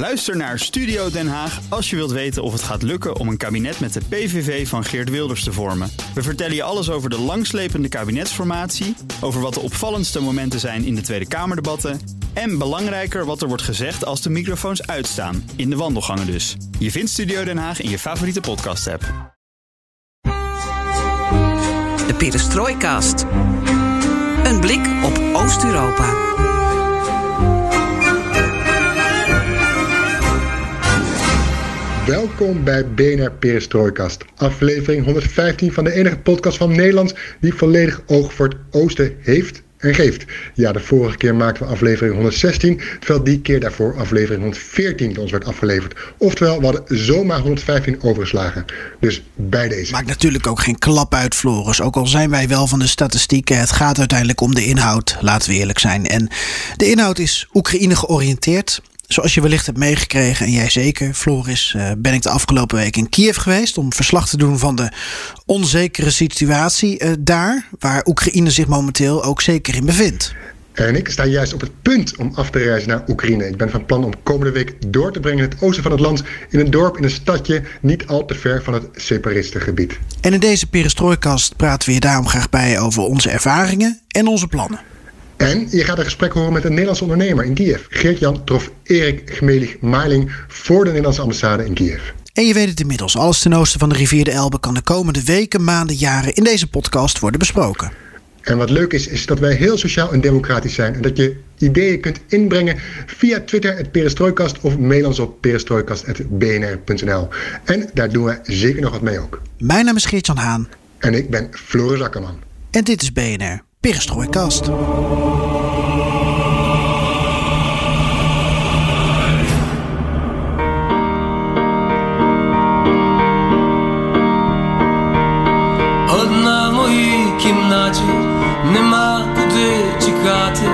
Luister naar Studio Den Haag als je wilt weten of het gaat lukken om een kabinet met de PVV van Geert Wilders te vormen. We vertellen je alles over de langslepende kabinetsformatie, over wat de opvallendste momenten zijn in de Tweede Kamerdebatten en belangrijker wat er wordt gezegd als de microfoons uitstaan, in de wandelgangen dus. Je vindt Studio Den Haag in je favoriete podcast-app. De Perestroikast. Een blik op Oost-Europa. Welkom bij BNR Perestrooikast, aflevering 115 van de enige podcast van Nederland die volledig oog voor het oosten heeft en geeft. Ja, de vorige keer maakten we aflevering 116, terwijl die keer daarvoor aflevering 114 ons werd afgeleverd. Oftewel, we hadden zomaar 115 overgeslagen. Dus bij deze. Maakt natuurlijk ook geen klap uit, Floris. Ook al zijn wij wel van de statistieken, het gaat uiteindelijk om de inhoud, laten we eerlijk zijn. En de inhoud is Oekraïne georiënteerd. Zoals je wellicht hebt meegekregen, en jij zeker, Floris, uh, ben ik de afgelopen week in Kiev geweest om verslag te doen van de onzekere situatie uh, daar, waar Oekraïne zich momenteel ook zeker in bevindt. En ik sta juist op het punt om af te reizen naar Oekraïne. Ik ben van plan om komende week door te brengen in het oosten van het land, in een dorp, in een stadje, niet al te ver van het separistengebied. En in deze perestrooikast praten we je daarom graag bij over onze ervaringen en onze plannen. En je gaat een gesprek horen met een Nederlandse ondernemer in Kiev. Geert-Jan trof Erik Gmelig-Marling voor de Nederlandse ambassade in Kiev. En je weet het inmiddels, alles ten oosten van de rivier de Elbe kan de komende weken, maanden, jaren in deze podcast worden besproken. En wat leuk is, is dat wij heel sociaal en democratisch zijn. En dat je ideeën kunt inbrengen via Twitter, het Perestrooikast, of mail ons op perestrooikast.bnr.nl. En daar doen we zeker nog wat mee ook. Mijn naam is Geert-Jan Haan. En ik ben Floris Akkerman. En dit is BNR Perestrooikast. Одна в моїй кімнаті нема куди тікати,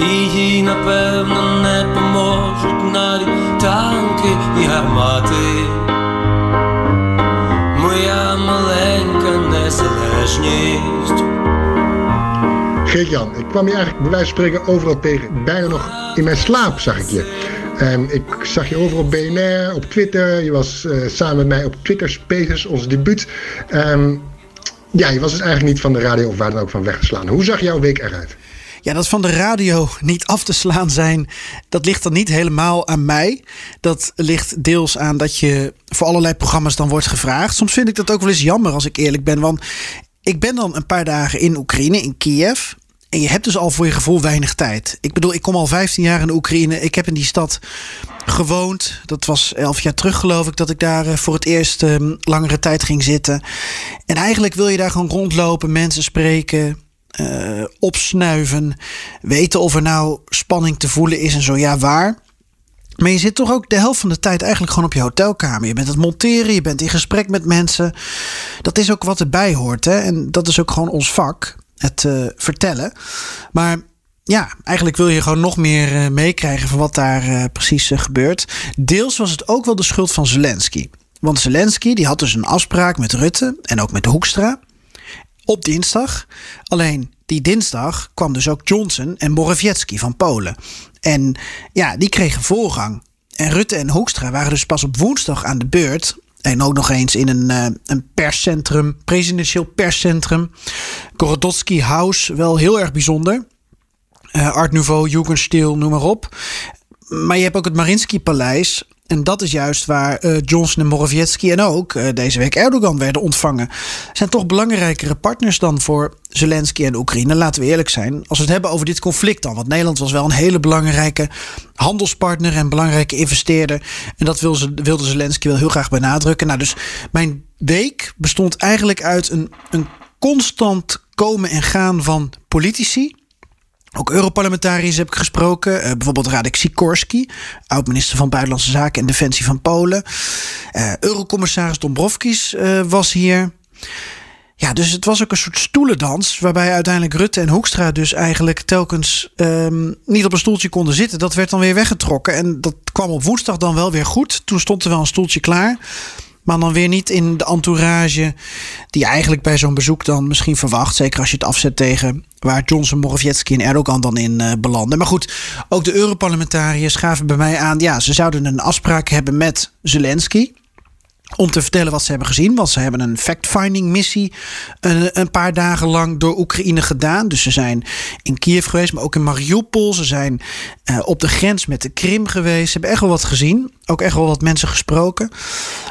і їй напевно не поможуть навіть танки і гармати. Моя маленька незалежність. Geert-Jan, ik kwam je eigenlijk bij wijze van spreken overal tegen. Bijna nog in mijn slaap zag ik je. Um, ik zag je overal op BNR, op Twitter. Je was uh, samen met mij op Twitter Spaces, ons debuut. Um, ja, je was dus eigenlijk niet van de radio of waar dan ook van weggeslaan. Hoe zag jouw week eruit? Ja, dat van de radio niet af te slaan zijn, dat ligt dan niet helemaal aan mij. Dat ligt deels aan dat je voor allerlei programma's dan wordt gevraagd. Soms vind ik dat ook wel eens jammer als ik eerlijk ben. Want ik ben dan een paar dagen in Oekraïne, in Kiev. En je hebt dus al voor je gevoel weinig tijd. Ik bedoel, ik kom al 15 jaar in Oekraïne. Ik heb in die stad gewoond. Dat was elf jaar terug, geloof ik, dat ik daar eh, voor het eerst um, langere tijd ging zitten. En eigenlijk wil je daar gewoon rondlopen, mensen spreken. Uh, opsnuiven, weten of er nou spanning te voelen is en zo ja, waar. Maar je zit toch ook de helft van de tijd eigenlijk gewoon op je hotelkamer. Je bent het monteren, je bent in gesprek met mensen. Dat is ook wat erbij hoort. Hè? En dat is ook gewoon ons vak, het uh, vertellen. Maar ja, eigenlijk wil je gewoon nog meer uh, meekrijgen van wat daar uh, precies gebeurt. Deels was het ook wel de schuld van Zelensky. Want Zelensky die had dus een afspraak met Rutte en ook met Hoekstra op dinsdag. Alleen die dinsdag kwam dus ook Johnson en Morawiecki van Polen. En ja, die kregen voorgang. En Rutte en Hoekstra waren dus pas op woensdag aan de beurt. En ook nog eens in een, uh, een perscentrum, presidentieel perscentrum. Gorodowski House, wel heel erg bijzonder. Uh, Art Nouveau, Jugendstil, noem maar op. Maar je hebt ook het Marinsky-paleis. En dat is juist waar uh, Johnson en Morawiecki en ook uh, deze week Erdogan werden ontvangen. Zijn toch belangrijkere partners dan voor Zelensky en Oekraïne. Laten we eerlijk zijn. Als we het hebben over dit conflict dan. Want Nederland was wel een hele belangrijke handelspartner en belangrijke investeerder. En dat wilde Zelensky wel heel graag benadrukken. Nou, dus mijn week bestond eigenlijk uit een, een constant komen en gaan van politici. Ook Europarlementariërs heb ik gesproken. Uh, bijvoorbeeld Radek Sikorski, oud-minister van Buitenlandse Zaken en Defensie van Polen. Uh, Eurocommissaris Dombrovskis uh, was hier. Ja, dus het was ook een soort stoelendans. Waarbij uiteindelijk Rutte en Hoekstra dus eigenlijk telkens um, niet op een stoeltje konden zitten. Dat werd dan weer weggetrokken. En dat kwam op woensdag dan wel weer goed. Toen stond er wel een stoeltje klaar. Maar dan weer niet in de entourage die eigenlijk bij zo'n bezoek dan misschien verwacht. Zeker als je het afzet tegen waar Johnson, Morawiecki en Erdogan dan in uh, belanden. Maar goed, ook de Europarlementariërs gaven bij mij aan... ja, ze zouden een afspraak hebben met Zelensky om te vertellen wat ze hebben gezien. Want ze hebben een fact-finding missie een, een, paar dagen lang door Oekraïne gedaan. Dus ze zijn in Kiev geweest, maar ook in Mariupol. Ze zijn uh, op de grens met de Krim geweest. Ze hebben echt wel wat gezien. Ook echt wel wat mensen gesproken.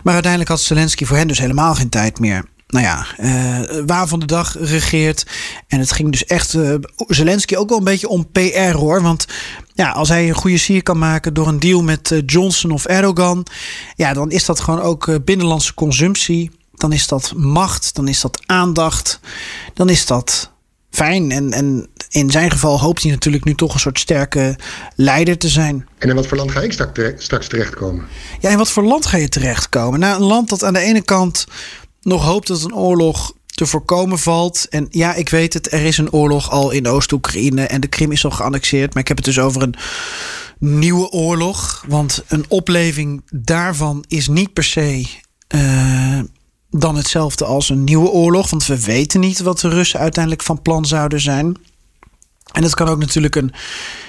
Maar uiteindelijk had Zelensky voor hen dus helemaal geen tijd meer nou ja, uh, waar van de dag regeert. En het ging dus echt uh, Zelensky ook wel een beetje om PR hoor. Want ja, als hij een goede sier kan maken door een deal met uh, Johnson of Erdogan. Ja, dan is dat gewoon ook binnenlandse consumptie. Dan is dat macht, dan is dat aandacht. Dan is dat fijn. En, en in zijn geval hoopt hij natuurlijk nu toch een soort sterke leider te zijn. En in wat voor land ga ik straks terechtkomen? Ja, in wat voor land ga je terechtkomen? Nou, een land dat aan de ene kant nog hoopt dat een oorlog te voorkomen valt. En ja, ik weet het, er is een oorlog al in Oost-Oekraïne en de Krim is al geannexeerd. Maar ik heb het dus over een nieuwe oorlog. Want een opleving daarvan is niet per se uh, dan hetzelfde als een nieuwe oorlog. Want we weten niet wat de Russen uiteindelijk van plan zouden zijn. En het kan ook natuurlijk een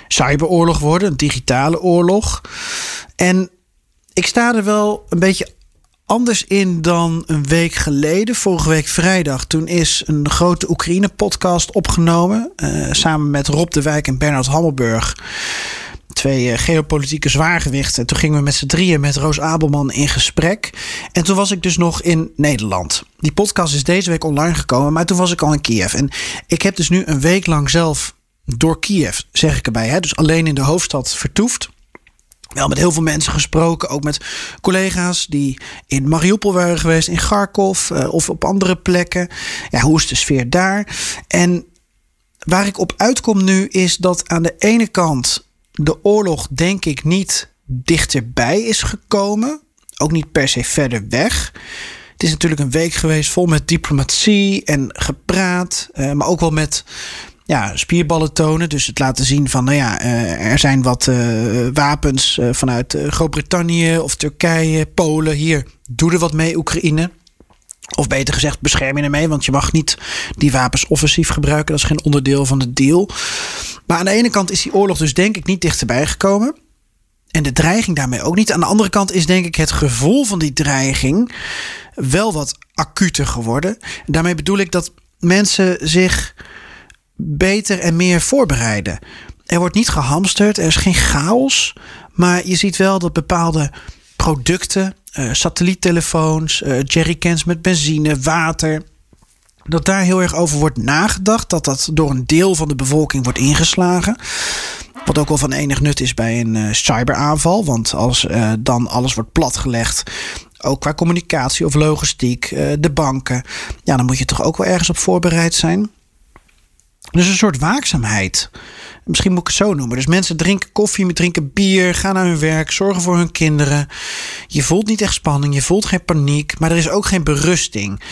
cyberoorlog worden, een digitale oorlog. En ik sta er wel een beetje anders in dan een week geleden. Vorige week vrijdag. Toen is een grote Oekraïne-podcast opgenomen. Uh, samen met Rob de Wijk en Bernard Hammelburg. Twee uh, geopolitieke zwaargewichten. Toen gingen we met z'n drieën met Roos Abelman in gesprek. En toen was ik dus nog in Nederland. Die podcast is deze week online gekomen. Maar toen was ik al in Kiev. En ik heb dus nu een week lang zelf door Kiev, zeg ik erbij. Hè? Dus alleen in de hoofdstad vertoefd wel met heel veel mensen gesproken. Ook met collega's die in Mariupol waren geweest, in Kharkov uh, of op andere plekken. Ja, hoe is de sfeer daar? En waar ik op uitkom nu is dat aan de ene kant de oorlog, denk ik, niet dichterbij is gekomen. Ook niet per se verder weg. Het is natuurlijk een week geweest vol met diplomatie en gepraat. Uh, maar ook wel met ja, spierballen tonen. Dus het laten zien van, nou ja, uh, er zijn wat uh, wapens uh, vanuit Groot-Brittannië of Turkije, Polen. Hier, doe er wat mee, Oekraïne. Of beter gezegd, bescherm je ermee, want je mag niet die wapens offensief gebruiken. Dat is geen onderdeel van de deal. Maar aan de ene kant is die oorlog dus denk ik niet dichterbij gekomen. En de dreiging daarmee ook niet. Aan de andere kant is denk ik het gevoel van die dreiging wel wat acuter geworden. En daarmee bedoel ik dat mensen zich beter en meer voorbereiden. Er wordt niet gehamsterd, er is geen chaos. Maar je ziet wel dat bepaalde producten, uh, satelliettelefoons, uh, jerrycans met benzine, water. Dat daar heel erg over wordt nagedacht. Dat dat door een deel van de bevolking wordt ingeslagen. Wat ook wel van enig nut is bij een uh, cyberaanval. Want als dan alles wordt platgelegd. Ook qua communicatie of logistiek, de banken. Ja, dan moet je toch ook wel ergens op voorbereid zijn. Dus een soort waakzaamheid. Misschien moet ik het zo noemen. Dus mensen drinken koffie, drinken bier, gaan naar hun werk, zorgen voor hun kinderen. Je voelt niet echt spanning, je voelt geen paniek, maar er is ook geen berusting.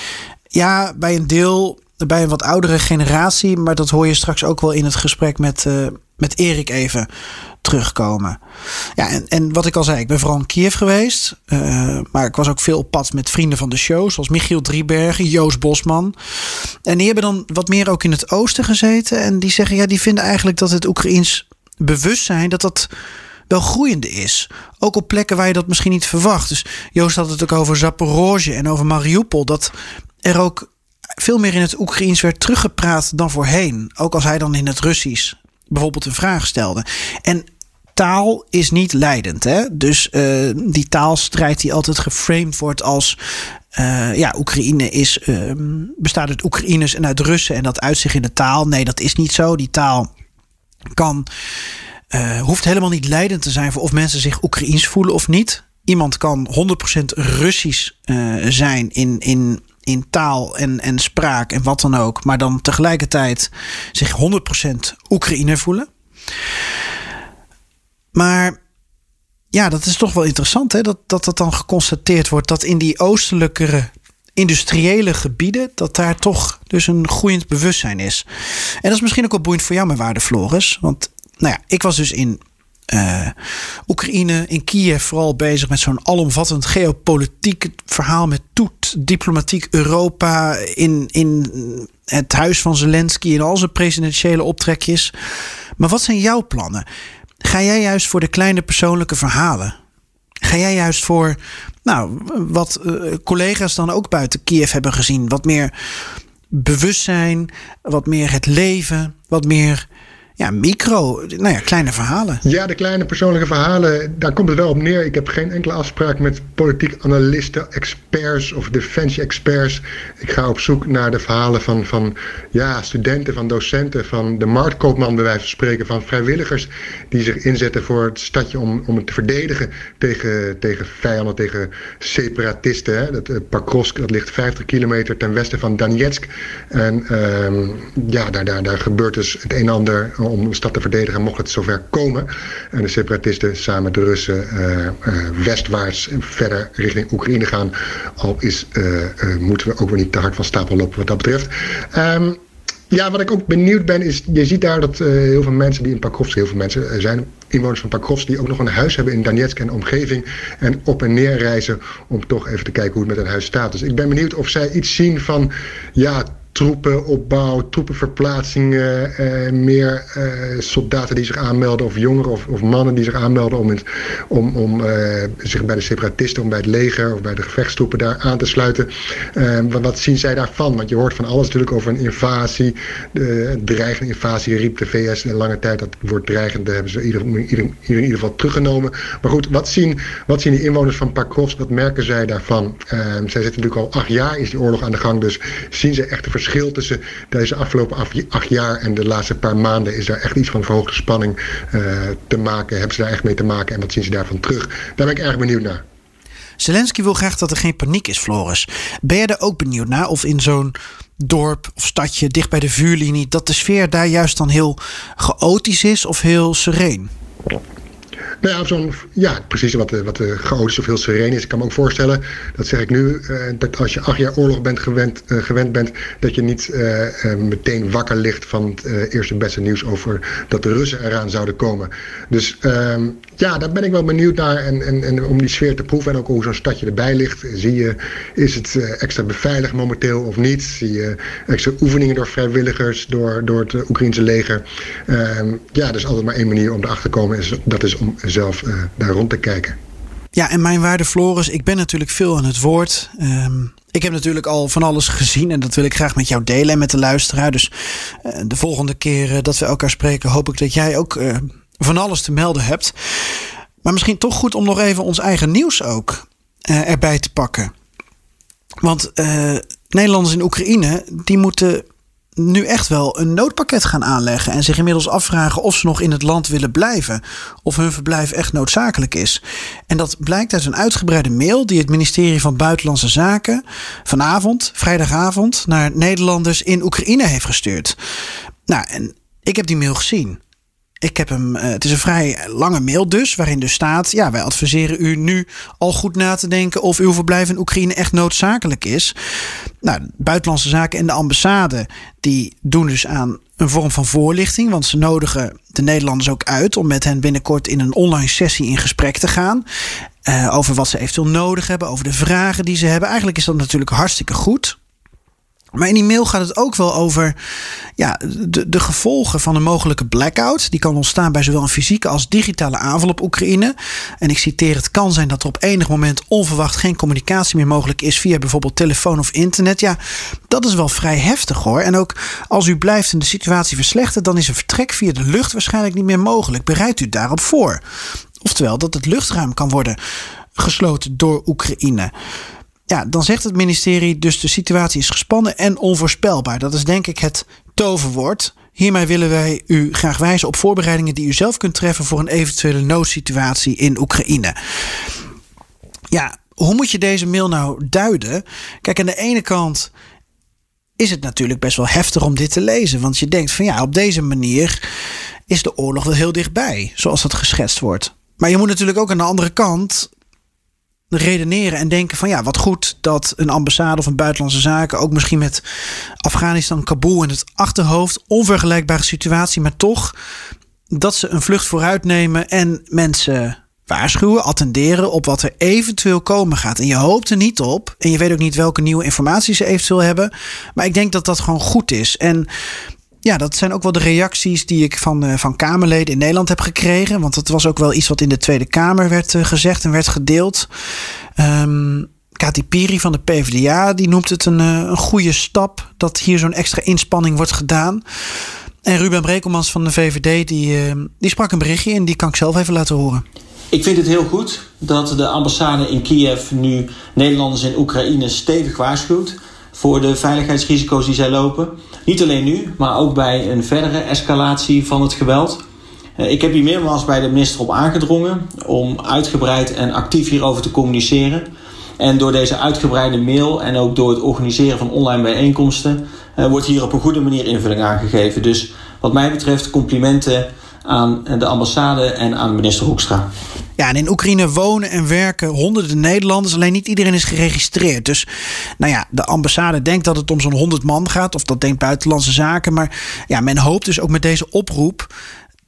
Ja, bij een deel, bij een wat oudere generatie, maar dat hoor je straks ook wel in het gesprek met, uh, met Erik even terugkomen. Ja, en, en wat ik al zei, ik ben vooral in Kiev geweest. Uh, maar ik was ook veel op pad met vrienden van de show, zoals Michiel Driebergen, Joost Bosman. En die hebben dan wat meer ook in het oosten gezeten. En die zeggen, ja, die vinden eigenlijk dat het Oekraïens bewustzijn, dat dat wel groeiende is. Ook op plekken waar je dat misschien niet verwacht. Dus Joost had het ook over Zaporozhye en over Mariupol. Dat er ook veel meer in het Oekraïens werd teruggepraat dan voorheen. Ook als hij dan in het Russisch bijvoorbeeld een vraag stelde. En taal is niet leidend. Hè? Dus uh, die taalstrijd die altijd geframed wordt als... Uh, ja, Oekraïne is, uh, bestaat uit Oekraïners en uit Russen... en dat uitzicht in de taal. Nee, dat is niet zo. Die taal kan, hoeft helemaal niet leidend te zijn... voor of mensen zich Oekraïens voelen of niet. Iemand kan 100% Russisch zijn in... in in taal en, en spraak en wat dan ook, maar dan tegelijkertijd zich 100% Oekraïner voelen. Maar ja, dat is toch wel interessant hè? Dat, dat dat dan geconstateerd wordt dat in die oostelijkere industriële gebieden, dat daar toch dus een groeiend bewustzijn is. En dat is misschien ook wel boeiend voor jou, mijn waarde Floris. Want nou ja, ik was dus in uh, Oekraïne in Kiev vooral bezig met zo'n alomvattend geopolitiek verhaal met toet, diplomatiek Europa in, in het huis van Zelensky en al zijn presidentiële optrekjes. Maar wat zijn jouw plannen? Ga jij juist voor de kleine persoonlijke verhalen? Ga jij juist voor nou, wat uh, collega's dan ook buiten Kiev hebben gezien? Wat meer bewustzijn, wat meer het leven, wat meer ja, micro, nou ja, kleine verhalen. Ja, de kleine persoonlijke verhalen, daar komt het wel op neer. Ik heb geen enkele afspraak met politiek analisten, experts of defensie-experts. Ik ga op zoek naar de verhalen van, van ja, studenten, van docenten, van de marktkoopman, bij wijze van spreken, van vrijwilligers die zich inzetten voor het stadje om, om het te verdedigen tegen, tegen vijanden, tegen separatisten. Hè. Dat, uh, Pakrovsk, dat ligt 50 kilometer ten westen van Donetsk. En uh, ja, daar, daar, daar gebeurt dus het een en ander om de stad te verdedigen mocht het zover komen. En de separatisten samen de Russen uh, uh, westwaarts verder richting Oekraïne gaan. Al is, uh, moeten we ook weer niet te hard van stapel lopen wat dat betreft. Um, ja, wat ik ook benieuwd ben, is je ziet daar dat uh, heel veel mensen die in Pakrovsk, heel veel mensen er zijn inwoners van Pakrovsk die ook nog een huis hebben in Donetsk en omgeving en op en neer reizen om toch even te kijken hoe het met hun huis staat. Dus ik ben benieuwd of zij iets zien van, ja, troepenopbouw, troepenverplaatsingen, uh, meer uh, soldaten die zich aanmelden of jongeren of, of mannen die zich aanmelden om, om, om uh, zich bij de separatisten, om bij het leger of bij de gevechtstroepen daar aan te sluiten. wat, wat zien zij daarvan? Want je hoort van alles natuurlijk over een invasie, de dreigende invasie riep de VS in lange tijd dat woord dreigende hebben ze in ieder, in ieder geval teruggenomen. Maar goed, wat zien, wat zien die inwoners van Pakrovsk, wat merken zij daarvan? zij zitten natuurlijk al acht jaar is die oorlog aan de gang, dus zien ze echt de verschil tussen deze afgelopen acht jaar en de laatste paar maanden? Is daar echt iets van verhoogde spanning uh, te maken? Hebben ze daar echt mee te maken en wat zien ze daarvan terug? Daar ben ik erg benieuwd naar. Zelensky wil graag dat er geen paniek is, Floris. Ben je er ook benieuwd naar of in zo'n dorp of stadje dicht bij de vuurlinie dat de sfeer daar juist dan heel chaotisch is of heel sereen? Nou ja, ja precies wat, wat de chaotisch of heel sereen is. Ik kan me ook voorstellen, dat zeg ik nu, uh, dat als je acht jaar oorlog bent gewend, gewend bent, dat je niet meteen wakker ligt van het eerste beste nieuws over dat de Russen eraan zouden komen. Dus ehm, ja, daar ben ik wel benieuwd naar. En, en, en om die sfeer te proeven en ook hoe zo'n stadje erbij ligt. Zie je, is het extra beveiligd momenteel of niet? Zie je extra oefeningen door vrijwilligers, door, door het Oekraïnse leger? Ehm, ja, er is altijd maar één manier om erachter te komen. Dat is om zelf uh, daar rond te kijken. Ja, en mijn waarde Floris, ik ben natuurlijk veel aan het woord. Um, ik heb natuurlijk al van alles gezien en dat wil ik graag met jou delen en met de luisteraar. Dus uh, de volgende keer uh, dat we elkaar spreken, hoop ik dat jij ook van alles te melden hebt. Maar misschien toch goed om nog even ons eigen nieuws ook erbij te pakken. Want Nederlanders in Oekraïne, die moeten nu echt wel een noodpakket gaan aanleggen en zich inmiddels afvragen of ze nog in het land willen blijven of hun verblijf echt noodzakelijk is. En dat blijkt uit een uitgebreide mail die het ministerie van Buitenlandse Zaken vanavond, vrijdagavond, naar Nederlanders in Oekraïne heeft gestuurd. Nou, en ik heb die mail gezien. Ik heb hem, het is een vrij lange mail dus, waarin dus staat: ja, wij adviseren u nu al goed na te denken of uw verblijf in Oekraïne echt noodzakelijk is. Nou, buitenlandse zaken en de ambassade die doen dus aan een vorm van voorlichting, want ze nodigen de Nederlanders ook uit om met hen binnenkort in een online sessie in gesprek te gaan. Uh, over wat ze eventueel nodig hebben, over de vragen die ze hebben. Eigenlijk is dat natuurlijk hartstikke goed. Maar in die mail gaat het ook wel over ja, de, de gevolgen van een mogelijke blackout. Die kan ontstaan bij zowel een fysieke als digitale aanval op Oekraïne. En ik citeer: Het kan zijn dat er op enig moment onverwacht geen communicatie meer mogelijk is via bijvoorbeeld telefoon of internet. Ja, dat is wel vrij heftig hoor. En ook als u blijft en de situatie verslechtert, dan is een vertrek via de lucht waarschijnlijk niet meer mogelijk. Bereidt u daarop voor. Oftewel dat het luchtruim kan worden gesloten door Oekraïne ja, dan zegt het ministerie dus de situatie is gespannen en onvoorspelbaar. Dat is denk ik het toverwoord. Hiermee willen wij u graag wijzen op voorbereidingen die u zelf kunt treffen voor een eventuele noodsituatie in Oekraïne. Ja, hoe moet je deze mail nou duiden? Kijk, aan de ene kant is het natuurlijk best wel heftig om dit te lezen. Want je denkt van ja, op deze manier is de oorlog wel heel dichtbij, zoals dat geschetst wordt. Maar je moet natuurlijk ook aan de andere kant redeneren en denken van ja, wat goed dat een ambassade of een buitenlandse zaken ook misschien met Afghanistan, Kabul in het achterhoofd, onvergelijkbare situatie, maar toch dat ze een vlucht vooruit nemen en mensen waarschuwen, attenderen op wat er eventueel komen gaat. En je hoopt er niet op. En je weet ook niet welke nieuwe informatie ze eventueel hebben. Maar ik denk dat dat gewoon goed is. En ja, dat zijn ook wel de reacties die ik van, uh, van Kamerleden in Nederland heb gekregen. Want dat was ook wel iets wat in de Tweede Kamer werd uh, gezegd en werd gedeeld. Um, Kati Piri van de PvdA die noemt het een, uh, een goede stap dat hier zo'n extra inspanning wordt gedaan. En Ruben Brekelmans van de VVD die, die sprak een berichtje en die kan ik zelf even laten horen. Ik vind het heel goed dat de ambassade in Kiev nu Nederlanders in Oekraïne stevig waarschuwt voor de veiligheidsrisico's die zij lopen. Niet alleen nu, maar ook bij een verdere escalatie van het geweld. Eh, ik heb hier meermaals bij de minister op aangedrongen om uitgebreid en actief hierover te communiceren. En door deze uitgebreide mail en ook door het organiseren van online bijeenkomsten eh, wordt hier op een goede manier invulling aangegeven. Dus wat mij betreft complimenten aan de ambassade en aan minister Hoekstra. Ja, en in Oekraïne wonen en werken honderden Nederlanders. Alleen niet iedereen is geregistreerd. Dus nou ja, de ambassade denkt dat het om zo'n 100 man gaat. Of dat denkt Buitenlandse Zaken. Maar ja, men hoopt dus ook met deze oproep.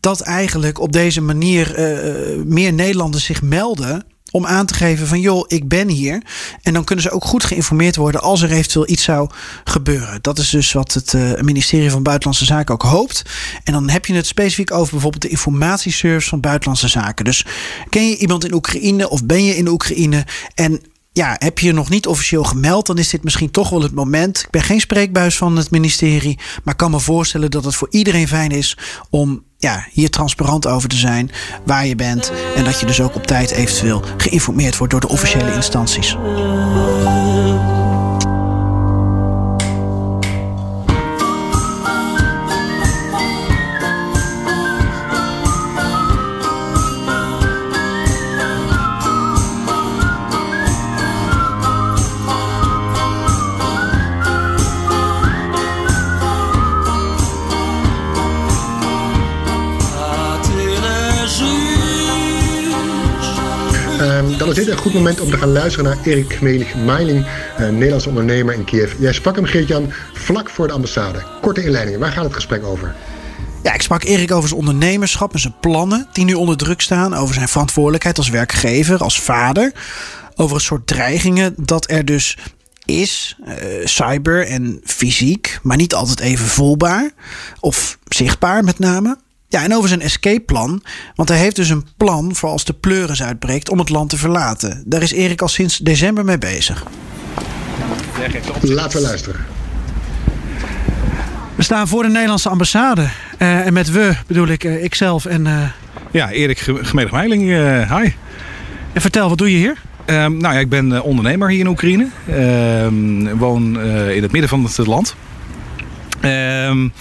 dat eigenlijk op deze manier uh, meer Nederlanders zich melden om aan te geven van joh, ik ben hier. En dan kunnen ze ook goed geïnformeerd worden als er eventueel iets zou gebeuren. Dat is dus wat het uh, ministerie van Buitenlandse Zaken ook hoopt. En dan heb je het specifiek over bijvoorbeeld de informatieservice van Buitenlandse Zaken. Dus ken je iemand in Oekraïne of ben je in Oekraïne en ja, heb je je nog niet officieel gemeld, dan is dit misschien toch wel het moment. Ik ben geen spreekbuis van het ministerie, maar kan me voorstellen dat het voor iedereen fijn is om ja, hier transparant over te zijn waar je bent. En dat je dus ook op tijd eventueel geïnformeerd wordt door de officiële instanties. Dan is dit een goed moment om te gaan luisteren naar Erik Meiling, een Nederlandse ondernemer in Kiev. Jij sprak hem, Geert-Jan, vlak voor de ambassade. Korte inleiding, waar gaat het gesprek over? Ja, ik sprak Erik over zijn ondernemerschap en zijn plannen die nu onder druk staan. Over zijn verantwoordelijkheid als werkgever, als vader. Over een soort dreigingen dat er dus is, uh, cyber en fysiek, maar niet altijd even voelbaar of zichtbaar met name. Ja, en over zijn escape-plan. Want hij heeft dus een plan voor als de pleuris uitbreekt om het land te verlaten. Daar is Erik al sinds december mee bezig. Laten we luisteren. We staan voor de Nederlandse ambassade. Uh, en met we bedoel ik uh, ikzelf en... Uh... Ja, Erik Gemedig Meiling. hi. En vertel, wat doe je hier? Um, nou ja, ik ben ondernemer hier in Oekraïne. Uh, woon uh, in het midden van het land. Um,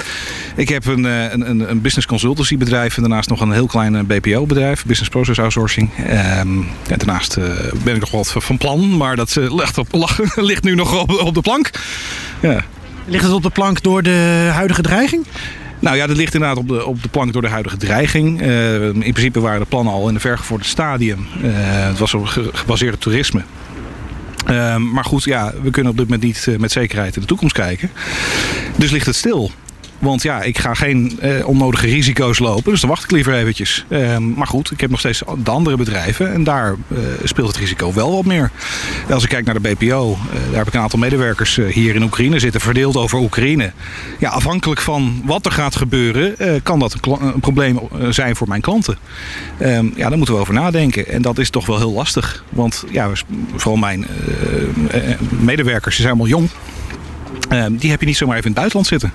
ik heb een, een, een business consultancy bedrijf en daarnaast nog een heel klein BPO bedrijf, Business Process Outsourcing. Um, en daarnaast uh, ben ik nog wat van plan, maar dat uh, ligt, op, ligt nu nog op, op de plank. Ja. Ligt het op de plank door de huidige dreiging? Nou ja, dat ligt inderdaad op de, op de plank door de huidige dreiging. Uh, in principe waren de plannen al in een vergevorderd stadium. het was op gebaseerd op toerisme. Uh, maar goed, ja, we kunnen op dit moment niet uh, met zekerheid in de toekomst kijken. Dus ligt het stil. Want ja, ik ga geen uh, onnodige risico's lopen. Dus dan wacht ik liever eventjes. Uh, maar goed, ik heb nog steeds de andere bedrijven. En daar uh, speelt het risico wel wat meer. Als ik kijk naar de BPO. daar heb ik een aantal medewerkers hier in Oekraïne zitten. Verdeeld over Oekraïne. Ja, afhankelijk van wat er gaat gebeuren. kan dat een, een probleem zijn voor mijn klanten. Ehm, ja, daar moeten we over nadenken. En dat is toch wel heel lastig. Want ja, vooral mijn medewerkers zijn allemaal jong. Ehm, die heb je niet zomaar even in het buitenland zitten.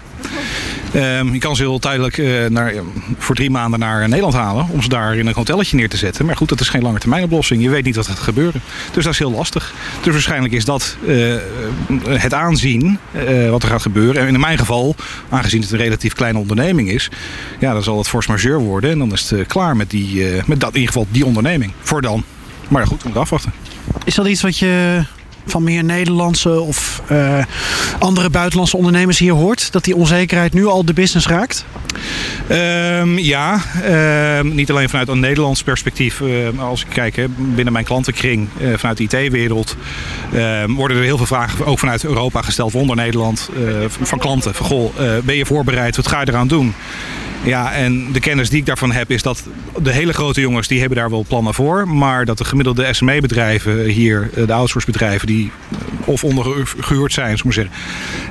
Um, je kan ze heel tijdelijk uh, naar, voor drie maanden naar Nederland halen. Om ze daar in een hotelletje neer te zetten. Maar goed, dat is geen lange termijn oplossing. Je weet niet wat gaat gebeuren. Dus dat is heel lastig. Dus waarschijnlijk is dat uh, het aanzien uh, wat er gaat gebeuren. En in mijn geval, aangezien het een relatief kleine onderneming is. Ja, dan zal het force majeure worden. En dan is het klaar met, die, met dat, in ieder geval die onderneming. Voor dan. Maar goed, we moeten afwachten. Is dat iets wat je van meer Nederlandse of uh, andere buitenlandse ondernemers hier hoort? Dat die onzekerheid nu al de business raakt? Um, ja, um, niet alleen vanuit een Nederlands perspectief. Uh, als ik kijk binnen mijn klantenkring, uh, vanuit de IT-wereld, ehm, worden er heel veel vragen ook vanuit Europa gesteld onder Nederland van klanten. Van goh, ben je voorbereid? Wat ga je eraan doen? Ja, en de kennis die ik daarvan heb is dat de hele grote jongens die hebben daar wel plannen voor. Maar dat de gemiddelde SME-bedrijven hier, eh, de outsource-bedrijven die eh, of ondergehuurd zijn, maar zeggen,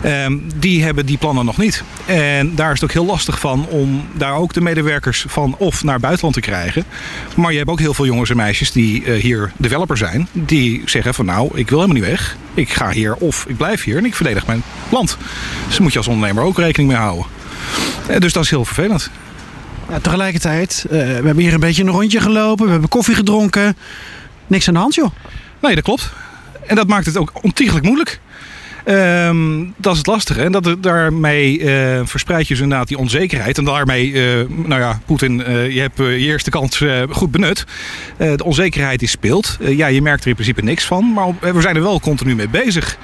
ehm, die hebben die plannen nog niet. En daar is het ook heel lastig van om daar ook de medewerkers van of naar buitenland te krijgen. Maar je hebt ook heel veel jongens en meisjes die eh, hier developer zijn, die zeggen van nou, ik wil helemaal niet weg. Ik ga hier of ik blijf hier en ik verdedig mijn land. Dus daar moet je als ondernemer ook rekening mee houden. Eh, Dus dat is heel vervelend. Ja, tegelijkertijd, eh, we hebben hier een beetje een rondje gelopen. We hebben koffie gedronken. Niks aan de hand, joh. Nee, dat klopt. En dat maakt het ook ontiegelijk moeilijk. Ehm, dat is het lastige. En dat, daarmee eh, verspreid je dus inderdaad die onzekerheid. En daarmee, eh, nou ja, Poetin, eh, je hebt je eerste kans goed benut. De onzekerheid die speelt. Ja, je merkt er in principe niks van. Maar we zijn er wel continu mee bezig.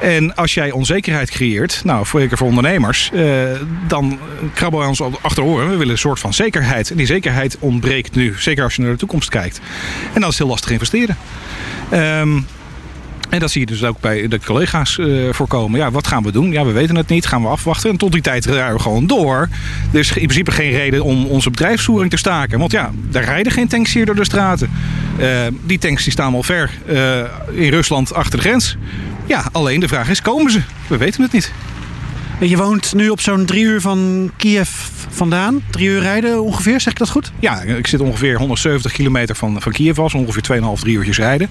En als jij onzekerheid creëert, nou, zeker voor ondernemers, dan krabbelen we ons achter de oren. We willen een soort van zekerheid. En die zekerheid ontbreekt nu, zeker als je naar de toekomst kijkt. En dan is heel lastig investeren. Ehm, en dat zie je dus ook bij de collega's eh, voorkomen. Ja, wat gaan we doen? Ja, we weten het niet. Gaan we afwachten? En tot die tijd rijden we gewoon door. Is in principe geen reden om onze bedrijfsvoering te staken. Want ja, er rijden geen tanks hier door de straten. Eh, die tanks die staan al ver eh, in Rusland achter de grens. Ja, alleen de vraag is, komen ze? We weten het niet. Je woont nu op zo'n drie uur van Kiev vandaan. Drie uur rijden ongeveer, zeg ik dat goed? Ja, ik zit ongeveer 170 kilometer van, van Kiev af. Ongeveer 2,5, 3 uurtjes rijden.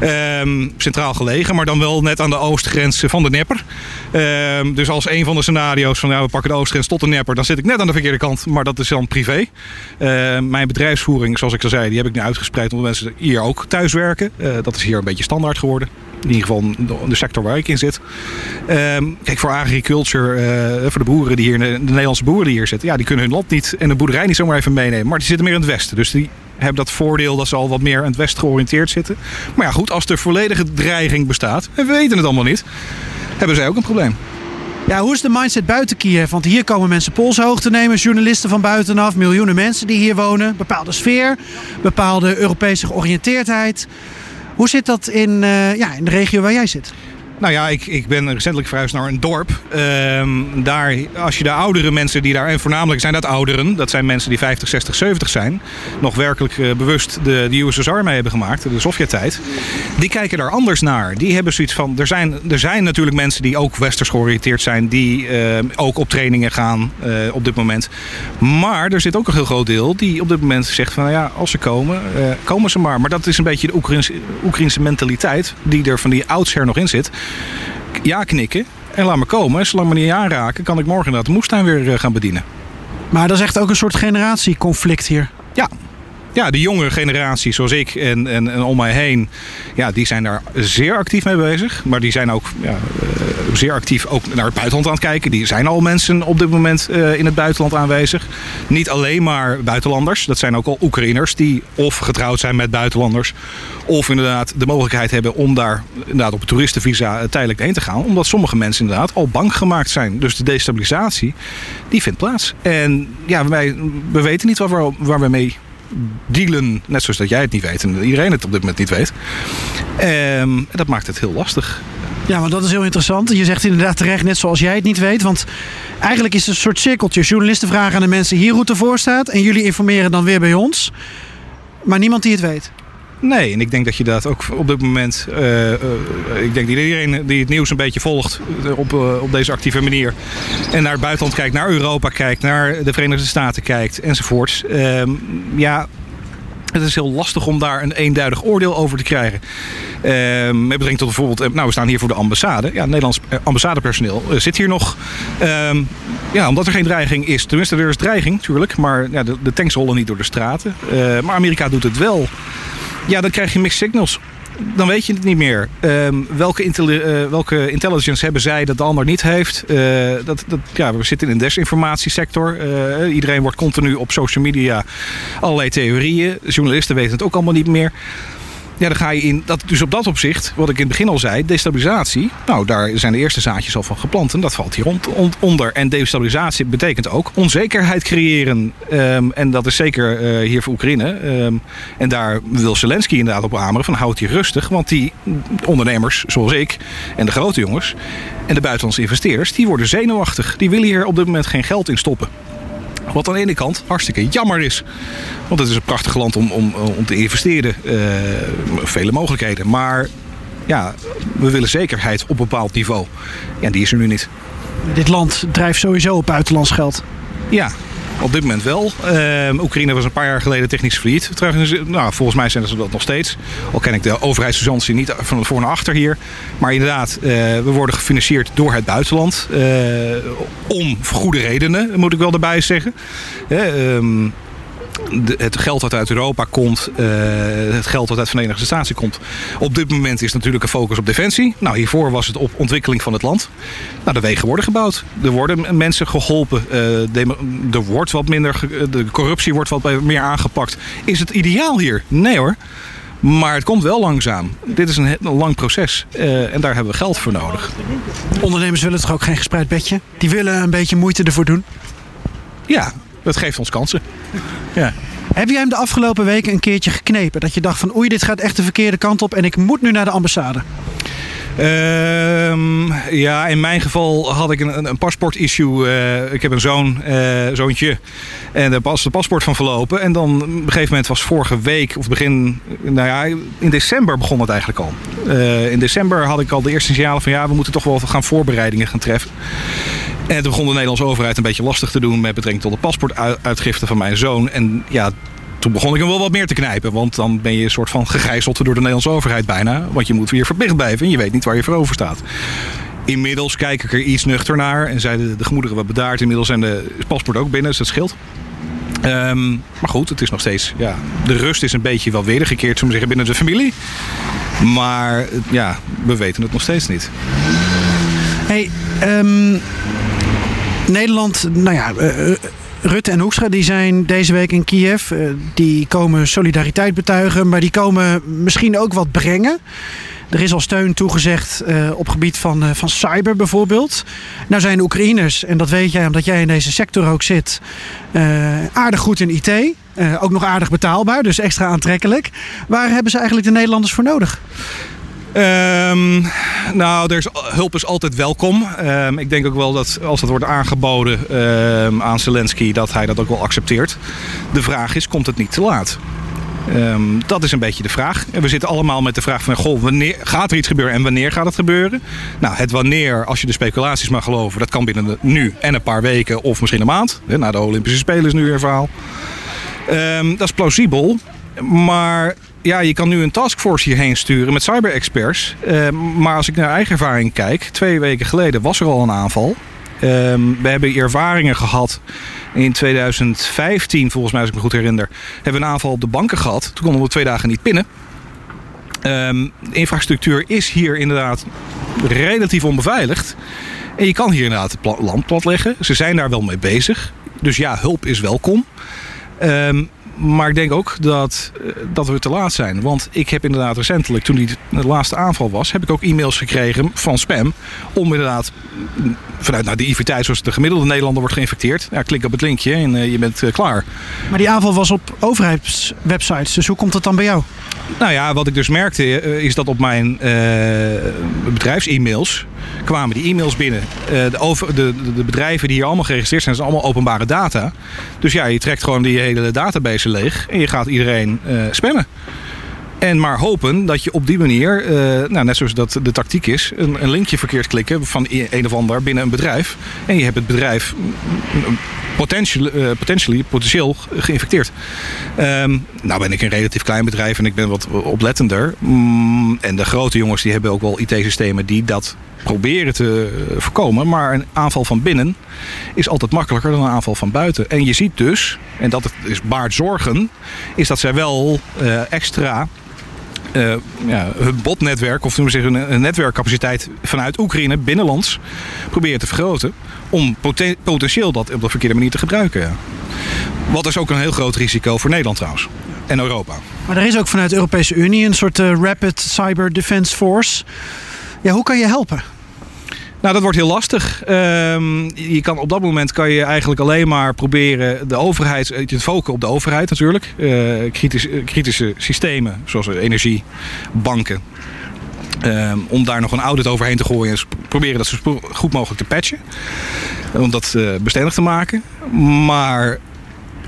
Ehm, centraal gelegen, maar dan wel net aan de oostgrens van de Nepper. Ehm, dus als een van de scenario's van ja, we pakken de oostgrens tot de Nepper... dan zit ik net aan de verkeerde kant, maar dat is dan privé. Ehm, mijn bedrijfsvoering, zoals ik al zei, die heb ik nu uitgespreid... omdat mensen hier ook thuis werken. Eh, dat is hier een beetje standaard geworden. In ieder geval de, sector waar ik in zit. Ehm, kijk, voor agriculture, eh, voor de boeren die hier, de, de Nederlandse boeren die hier zitten, ja, die kunnen hun land niet en de boerderij niet zomaar even meenemen. Maar die zitten meer in het westen. Dus die hebben dat voordeel dat ze al wat meer in het westen georiënteerd zitten. Maar ja, goed, als er volledige dreiging bestaat, we weten het allemaal niet, hebben zij ook een probleem. Ja, hoe is de mindset buiten Kiev? Want hier komen mensen polshoog te nemen, journalisten van buitenaf, miljoenen mensen die hier wonen. Bepaalde sfeer, bepaalde Europese georiënteerdheid. Hoe zit dat in, eh, ja, in de regio waar jij zit? Nou ja, ik, ik ben recentelijk verhuisd naar een dorp. Ehm, daar, als je de oudere mensen die daar, en voornamelijk zijn dat ouderen, dat zijn mensen die 50, 60, 70 zijn, nog werkelijk eh, bewust de, de USSR mee hebben gemaakt, de Sovjet-tijd, die kijken daar anders naar. Die hebben zoiets van, er zijn, er zijn natuurlijk mensen die ook westers georiënteerd zijn, die eh, ook op trainingen gaan eh, op dit moment. Maar er zit ook een heel groot deel die op dit moment zegt van, nou ja, als ze komen, komen ze maar. Maar dat is een beetje de Oekraïnse, Oekraïnse mentaliteit die er van die oudsher nog in zit ja knikken en laat me komen. Zolang me niet aanraken, kan ik morgen de moestuin weer eh, gaan bedienen. Maar dat is echt ook een soort generatieconflict hier. Ja. Ja, de jongere generatie zoals ik en, en, en om mij heen, ja, die zijn daar zeer actief mee bezig. Maar die zijn ook ja, eh, zeer actief ook naar het buitenland aan het kijken. Die zijn al mensen op dit moment eh, in het buitenland aanwezig. Niet alleen maar buitenlanders. Dat zijn ook al Oekraïners die of getrouwd zijn met buitenlanders. Of inderdaad de mogelijkheid hebben om daar inderdaad op toeristenvisa eh, tijdelijk heen te gaan. Omdat sommige mensen inderdaad al bang gemaakt zijn. Dus de destabilisatie, die vindt plaats. En ja, wij, we weten niet waar waar we mee dealen. Net zoals dat jij het niet weet en iedereen het op dit moment niet weet. Ehm, dat maakt het heel lastig. Ja, want dat is heel interessant. Je zegt inderdaad terecht, net zoals jij het niet weet. Want eigenlijk is het een soort cirkeltje. Journalisten vragen aan de mensen hier hoe het ervoor staat. En jullie informeren dan weer bij ons. Maar niemand die het weet. Nee, en ik denk dat je dat ook op dit moment. eh, eh, ik denk dat iedereen die het nieuws een beetje volgt eh, op, op deze actieve manier. En naar het buitenland kijkt, naar Europa kijkt, naar de Verenigde Staten kijkt enzovoorts. Ehm, ja. Het is heel lastig om daar een eenduidig oordeel over te krijgen. Ehm met betrekking tot bijvoorbeeld, nou we staan hier voor de ambassade. Ja, Nederlands ambassadepersoneel zit hier nog. Ehm, ja, omdat er geen dreiging is. Tenminste, er is dreiging natuurlijk, maar ja, de, tanks rollen niet door de straten. Maar Amerika doet het wel. Ja, dan krijg je mixed signals. Dan weet je het niet meer. Ehm, welke, eh, welke intelligence hebben zij dat de ander niet heeft? Eh, dat, dat, ja, we zitten in een desinformatiesector. Eh, iedereen wordt continu op social media allerlei theorieën. Journalisten weten het ook allemaal niet meer. Ja, dan ga je in. Dat, dus op dat opzicht, wat ik in het begin al zei, destabilisatie. Nou, daar zijn de eerste zaadjes al van geplant. En dat valt hier rond, on- onder. En destabilisatie betekent ook onzekerheid creëren. Ehm, en dat is zeker eh, hier voor Oekraïne. Ehm, en daar wil Zelensky inderdaad op hameren van houd je rustig. Want die ondernemers, zoals ik en de grote jongens en de buitenlandse investeerders, die worden zenuwachtig. Die willen hier op dit moment geen geld in stoppen. Wat aan de ene kant hartstikke jammer is. Want het is een prachtig land om, om, om te investeren. Uh, vele mogelijkheden. Maar ja, we willen zekerheid op een bepaald niveau. Ja, die is er nu niet. Dit land drijft sowieso op buitenlands geld. Ja, op dit moment wel. Uh, Oekraïne was een paar jaar geleden technisch failliet. Trouwens, nou, volgens mij zijn ze dat nog steeds. Al ken ik de overheidsfinanciën niet van voor naar achter hier. Maar inderdaad, uh, we worden gefinancierd door het buitenland. Uh, om goede redenen, moet ik wel erbij zeggen. Ehm, de, het geld dat uit Europa komt, uh, het geld dat uit de Verenigde Staten komt. Op dit moment is natuurlijk een focus op defensie. Nou, hiervoor was het op ontwikkeling van het land. Nou, de wegen worden gebouwd. Er worden mensen geholpen. Uh, de, er wordt wat minder, de corruptie wordt wat meer aangepakt. Is het ideaal hier? Nee hoor. Maar het komt wel langzaam. Dit is een, een lang proces uh, en daar hebben we geld voor nodig. Ondernemers willen toch ook geen gespreid bedje? Die willen een beetje moeite ervoor doen? Ja, dat geeft ons kansen. Ja. Heb jij hem de afgelopen weken een keertje geknepen? Dat je dacht van oei, dit gaat echt de verkeerde kant op en ik moet nu naar de ambassade? Um, ja, in mijn geval had ik een, een paspoort-issue. Uh, ik heb een zoon, uh, zoontje. En daar was de paspoort van verlopen. En dan op een gegeven moment was vorige week, of begin, nou ja, in december begon het eigenlijk al. Uh, in december had ik al de eerste signalen van ja, we moeten toch wel gaan voorbereidingen gaan treffen. En toen begon de Nederlandse overheid een beetje lastig te doen met betrekking tot de paspoortuitgifte van mijn zoon. En ja, toen begon ik hem wel wat meer te knijpen. Want dan ben je een soort van gegijzeld door de Nederlandse overheid bijna. Want je moet weer verplicht blijven en je weet niet waar je voor over staat. Inmiddels kijk ik er iets nuchter naar en zijn de, de gemoederen wat bedaard. Inmiddels zijn de paspoort ook binnen, dus dat scheelt. Um, maar goed, het is nog steeds. Ja, de rust is een beetje wel wedergekeerd, zullen we zeggen, binnen de familie. Maar ja, we weten het nog steeds niet. Hey, um, Nederland, nou ja. Uh, Rutte en Hoekstra die zijn deze week in Kiev. Die komen solidariteit betuigen, maar die komen misschien ook wat brengen. Er is al steun toegezegd op gebied van, van cyber bijvoorbeeld. Nou zijn de Oekraïners, en dat weet jij omdat jij in deze sector ook zit, aardig goed in IT. ook nog aardig betaalbaar, dus extra aantrekkelijk. Waar hebben ze eigenlijk de Nederlanders voor nodig? Um, nou, is, hulp is altijd welkom. Um, ik denk ook wel dat als dat wordt aangeboden um, aan Zelensky, dat hij dat ook wel accepteert. De vraag is, komt het niet te laat? Dat is een beetje de vraag. En we zitten allemaal met de vraag van, goh, wanneer gaat er iets gebeuren en wanneer gaat het gebeuren? Nou, het wanneer, als je de speculaties mag geloven, dat kan binnen nu en een paar weken of misschien een maand. Na de Olympische Spelen is nu weer verhaal. Dat is plausibel, maar ja, je kan nu een taskforce hierheen sturen met cyber-experts. Uh, maar als ik naar eigen ervaring kijk, twee weken geleden was er al een aanval. Um, we hebben ervaringen gehad in 2015, volgens mij als ik me goed herinner, hebben we een aanval op de banken gehad. Toen konden we twee dagen niet pinnen. Um, de infrastructuur is hier inderdaad relatief onbeveiligd. En je kan hier inderdaad het land platleggen. Ze zijn daar wel mee bezig. Dus ja, hulp is welkom. Um, maar ik denk ook dat, dat we te laat zijn. Want ik heb inderdaad recentelijk, toen die de laatste aanval was, heb ik ook e-mails gekregen van spam. Om inderdaad vanuit nou, de naïviteit zoals de gemiddelde Nederlander wordt geïnfecteerd. Ja, klik op het linkje en uh, je bent uh, klaar. Maar die aanval was op overheidswebsites, dus hoe komt dat dan bij jou? Nou ja, wat ik dus merkte uh, is dat op mijn bedrijfs-e-mails kwamen die e-mails binnen. de, over, de, de, bedrijven die hier allemaal geregistreerd zijn, zijn allemaal openbare data. Dus ja, je trekt gewoon die hele database leeg en je gaat iedereen spammen. En maar hopen dat je op die manier, uh, nou, net zoals dat de tactiek is, een, een, linkje verkeerd klikken van een of ander binnen een bedrijf. En je hebt het bedrijf potentieel, uh, potentially, potentieel geïnfecteerd. Um, nou ben ik een relatief klein bedrijf en ik ben wat oplettender. Mm, en de grote jongens die hebben ook wel IT-systemen die dat proberen te voorkomen. Maar een aanval van binnen is altijd makkelijker dan een aanval van buiten. En je ziet dus, en dat is baart zorgen, is dat zij wel uh, extra uh, ja, hun botnetwerk, of we zeggen een netwerkcapaciteit vanuit Oekraïne binnenlands proberen te vergroten. Om poten potentieel dat op de verkeerde manier te gebruiken. Wat is ook een heel groot risico voor Nederland trouwens. En Europa. Maar er is ook vanuit de Europese Unie een soort uh, Rapid Cyber Defense Force. Ja, hoe kan je helpen? Nou, dat wordt heel lastig. Um, je kan, op dat moment kan je eigenlijk alleen maar proberen de overheid, te focussen op de overheid natuurlijk. Uh, kritische, kritische systemen zoals energie, banken. Ehm, om daar nog een audit overheen te gooien en proberen dat zo goed mogelijk te patchen. Om dat eh, bestendig te maken. Maar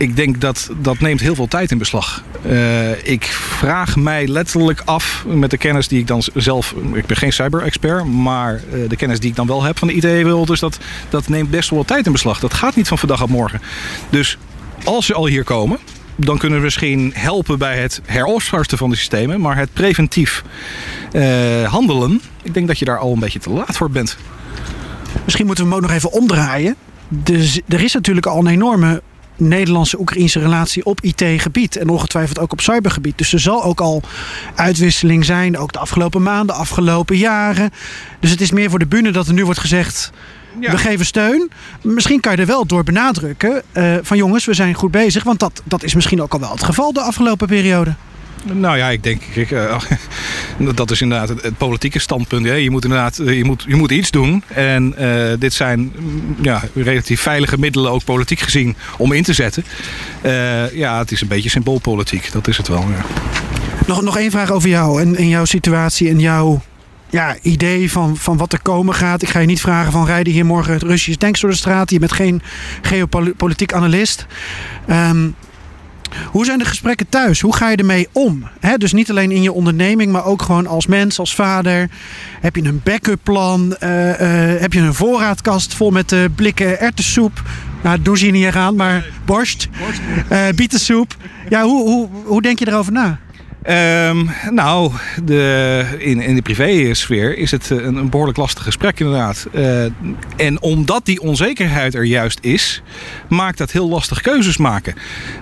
ik denk dat dat neemt heel veel tijd in beslag. Eh, ik vraag mij letterlijk af met de kennis die ik dan zelf... Ik ben geen cyber-expert, maar eh, de kennis die ik dan wel heb van de IT-wereld... dus dat, dat neemt best wel wat tijd in beslag. Dat gaat niet van vandaag op morgen. Dus als ze al hier komen... dan kunnen we misschien helpen bij het heropstarten van de systemen... maar het preventief eh, handelen... ik denk dat je daar al een beetje te laat voor bent. Misschien moeten we hem ook nog even omdraaien. Dus er is natuurlijk al een enorme Nederlandse-Oekraïnse relatie op IT-gebied. En ongetwijfeld ook op cybergebied. Dus er zal ook al uitwisseling zijn. Ook de afgelopen maanden, afgelopen jaren. Dus het is meer voor de bühne dat er nu wordt gezegd... We geven steun. Misschien kan je er wel door benadrukken eh, van jongens, we zijn goed bezig. Want dat, dat is misschien ook al wel het geval de afgelopen periode. Nou ja, ik denk, ik, eh, dat is inderdaad het, het politieke standpunt. Hè. Je moet inderdaad, eh, je moet, je moet iets doen. En eh, dit zijn mm, ja, relatief veilige middelen, ook politiek gezien, om in te zetten. Ja, het is een beetje symboolpolitiek, dat is het wel. Nog, nog één vraag over jou en, jouw situatie en jouw ja, idee van, van wat er komen gaat. Ik ga je niet vragen van rijden hier morgen Russisch tanks door de straat. Je bent geen geopolitiek analist. Ehm, hoe zijn de gesprekken thuis? Hoe ga je ermee om? Dus niet alleen in je onderneming, maar ook gewoon als mens, als vader. Heb je een backup plan? Eh, eh, heb je een voorraadkast vol met eh, blikken erwtensoep? Nou, doen ze hier niet aan, maar borst, bietensoep. Ja, hoe, hoe, hoe denk je erover na? Ehm, nou, de, in, in de privésfeer is het eh, een, een behoorlijk lastig gesprek inderdaad. Eh, en omdat die onzekerheid er juist is, maakt dat heel lastig keuzes maken.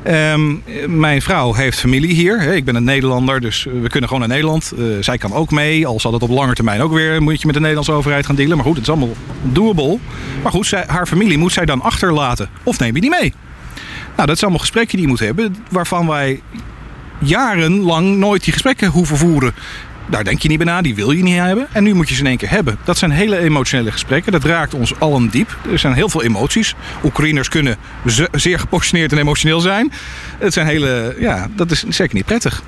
Ehm, mijn vrouw heeft familie hier. Ik ben een Nederlander, dus we kunnen gewoon naar Nederland. Eh, zij kan ook mee, al zal het op lange termijn ook weer... moet je met de Nederlandse overheid gaan dealen. Maar goed, het is allemaal doable. Maar goed, haar familie moet zij dan achterlaten. Of neem je die mee? Nou, dat zijn allemaal gesprekken die je moet hebben... waarvan wij jarenlang nooit die gesprekken hoeven voeren. Daar denk je niet bij na, die wil je niet hebben. En nu moet je ze in één keer hebben. Dat zijn hele emotionele gesprekken. Dat raakt ons allen diep. Er zijn heel veel emoties. Oekraïners kunnen ze- zeer gepositioneerd en emotioneel zijn. Het zijn hele, ja, dat is zeker niet prettig.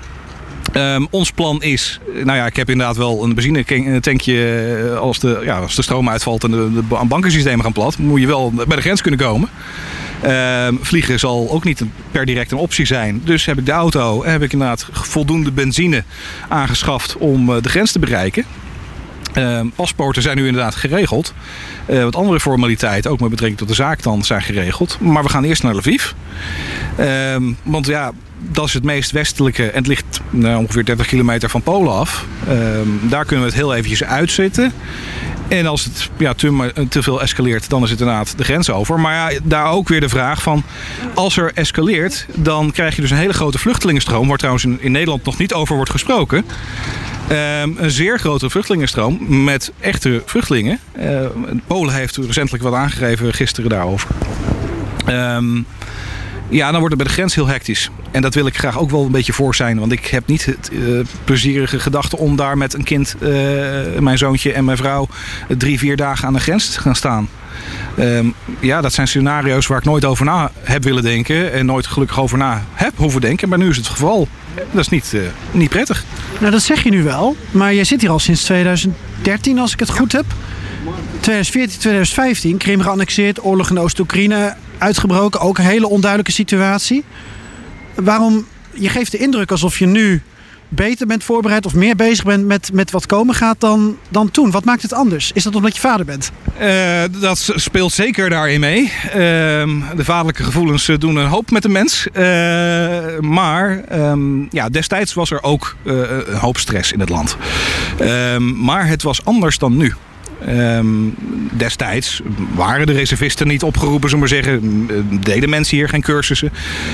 Ehm, ons plan is, nou ja, ik heb inderdaad wel een benzinetankje eh, als de, ja, als de stroom uitvalt en de, de ba- bankensystemen gaan plat, moet je wel bij de grens kunnen komen. Ehm, vliegen zal ook niet per direct een optie zijn. Dus heb ik de auto heb ik inderdaad voldoende benzine aangeschaft om eh, de grens te bereiken. Ehm, paspoorten zijn nu inderdaad geregeld. Eh, wat andere formaliteiten, ook met betrekking tot de zaak dan, zijn geregeld. Maar we gaan eerst naar Lviv. Ehm, want ja, dat is het meest westelijke en het ligt nou, ongeveer 30 kilometer van Polen af. Daar kunnen we het heel eventjes uitzitten. En als het ja, te, te veel escaleert, dan is het inderdaad de grens over. Maar ja, daar ook weer de vraag van... als er escaleert, dan krijg je dus een hele grote vluchtelingenstroom... waar trouwens in, in Nederland nog niet over wordt gesproken... Ehm, een zeer grote vluchtelingenstroom met echte vluchtelingen. Eh, Polen heeft recentelijk wat aangegeven gisteren daarover. Ehm, ja, dan wordt het bij de grens heel hectisch. En dat wil ik graag ook wel een beetje voor zijn. Want ik heb niet het eh, plezierige gedachte om daar met een kind, eh, mijn zoontje en mijn vrouw, drie, vier dagen aan de grens te gaan staan. Ehm, ja, dat zijn scenario's waar ik nooit over na heb willen denken. En nooit gelukkig over na heb hoeven denken. Maar nu is het geval. Dat is niet, eh, niet prettig. Nou, dat zeg je nu wel. Maar jij zit hier al sinds 2013, als ik het goed heb. 2014, 2015, Krim geannexeerd, oorlog in Oost-Oekraïne uitgebroken. Ook een hele onduidelijke situatie. Waarom, je geeft de indruk alsof je nu beter bent voorbereid of meer bezig bent met, met wat komen gaat dan, dan toen. Wat maakt het anders? Is dat omdat je vader bent? Eh, dat speelt zeker daarin mee. Ehm, de vaderlijke gevoelens eh, doen een hoop met de mens. Eh, maar ehm, ja, destijds was er ook een hoop stress in het land. Ehm, maar het was anders dan nu. Ehm, destijds waren de reservisten niet opgeroepen, zullen maar zeggen. Eh, Deden mensen hier geen cursussen.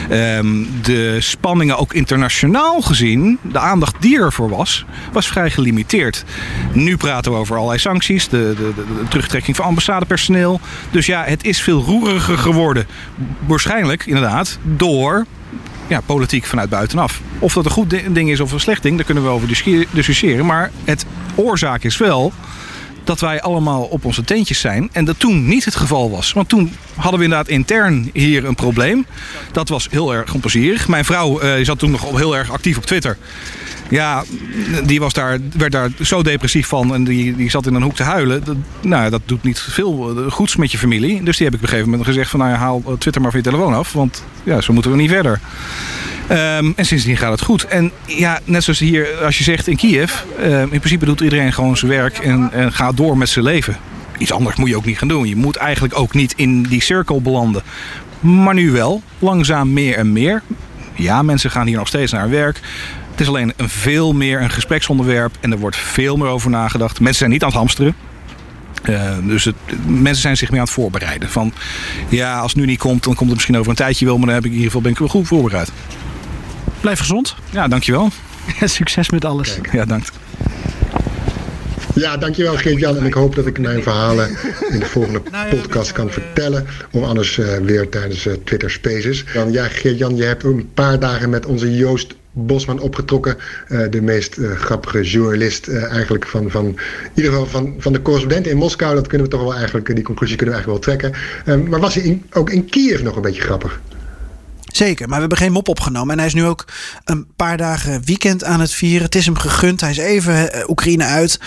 Ehm, de spanningen, ook internationaal gezien, de aandacht die ervoor was, was vrij gelimiteerd. Nu praten we over allerlei sancties, de, de, de, terugtrekking van ambassadepersoneel. Dus ja, het is veel roeriger geworden. Waarschijnlijk, inderdaad, door ja, politiek vanuit buitenaf. Of dat een goed di- ding is of een slecht ding, daar kunnen we over discu- discussiëren. Maar het oorzaak is wel dat wij allemaal op onze tentjes zijn. En dat toen niet het geval was. Want toen hadden we inderdaad intern hier een probleem. Dat was heel erg onplezierig. Mijn vrouw uh, zat toen nog heel erg actief op Twitter. Ja, die was daar, werd daar zo depressief van en die, die zat in een hoek te huilen. Nou, dat doet niet veel eh, goeds met je familie. Dus die heb ik op een gegeven moment gezegd van nou ja, haal Twitter maar van je telefoon af. Want ja, zo moeten we niet verder. Um, en sindsdien gaat het goed. En ja, net zoals hier, als je zegt in Kiev, uh, in principe doet iedereen gewoon zijn werk en, en gaat door met zijn leven. Iets anders moet je ook niet gaan doen. Je moet eigenlijk ook niet in die cirkel belanden. Maar nu wel, langzaam meer en meer. Ja, mensen gaan hier nog steeds naar werk. Het is alleen een veel meer een gespreksonderwerp en er wordt veel meer over nagedacht. Mensen zijn niet aan het hamsteren. Uh, dus mensen zijn zich meer aan het voorbereiden. Van ja, als het nu niet komt, dan komt het misschien over een tijdje wel, maar dan heb ik in ieder geval ben ik wel goed voorbereid. Blijf gezond. Ja, dankjewel. Succes met alles. Kijk. Ja, dank. Ja, dankjewel Geert-Jan. En ik hoop dat ik mijn verhalen in de volgende podcast kan vertellen. Of anders uh, weer tijdens uh, Twitter Spaces. Dan, ja, Geert-Jan, je hebt een paar dagen met onze Joost Bosman opgetrokken. Uh, de meest grappige journalist eigenlijk van, van, in ieder geval van, van de correspondent in Moskou. Dat kunnen we toch wel eigenlijk, die conclusie kunnen we eigenlijk wel trekken. Ehm, maar was hij in, ook in Kiev nog een beetje grappig? Zeker, maar we hebben geen mop opgenomen. En hij is nu ook een paar dagen weekend aan het vieren. Het is hem gegund. Hij is even uh, Oekraïne uit.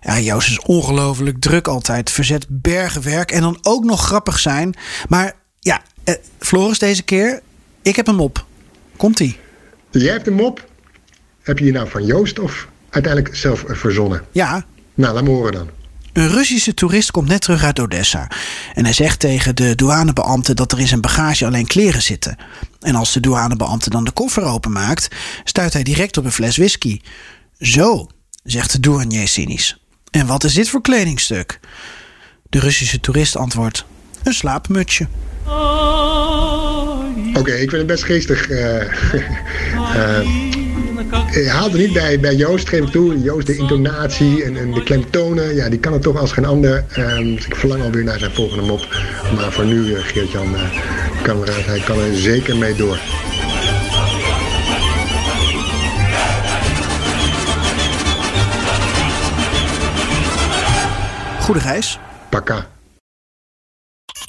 Ja, Joost is ongelooflijk druk altijd. Verzet bergen werk. En dan ook nog grappig zijn. Maar ja, uh, Floris deze keer. Ik heb een mop. Komt-ie. Jij hebt een mop. Heb je die nou van Joost of uiteindelijk zelf verzonnen? Ja. Nou, laat me horen dan. Een Russische toerist komt net terug uit Odessa. En hij zegt tegen de douanebeambte dat er in zijn bagage alleen kleren zitten. En als de douanebeambte dan de koffer openmaakt, stuit hij direct op een fles whisky. Zo, zegt de douanier cynisch. En wat is dit voor kledingstuk? De Russische toerist antwoordt: een slaapmutsje. Oké, ik vind het best geestig. Uh, uh, ik haalde niet bij, bij Joost, geef ik toe. Joost, de intonatie en, en de klemtonen, ja, die kan het toch als geen ander. Um, dus ik verlang alweer naar zijn volgende mop. Maar voor nu, uh, Geert-Jan, uh, kan er, hij kan er zeker mee door. Goede reis. Pakka.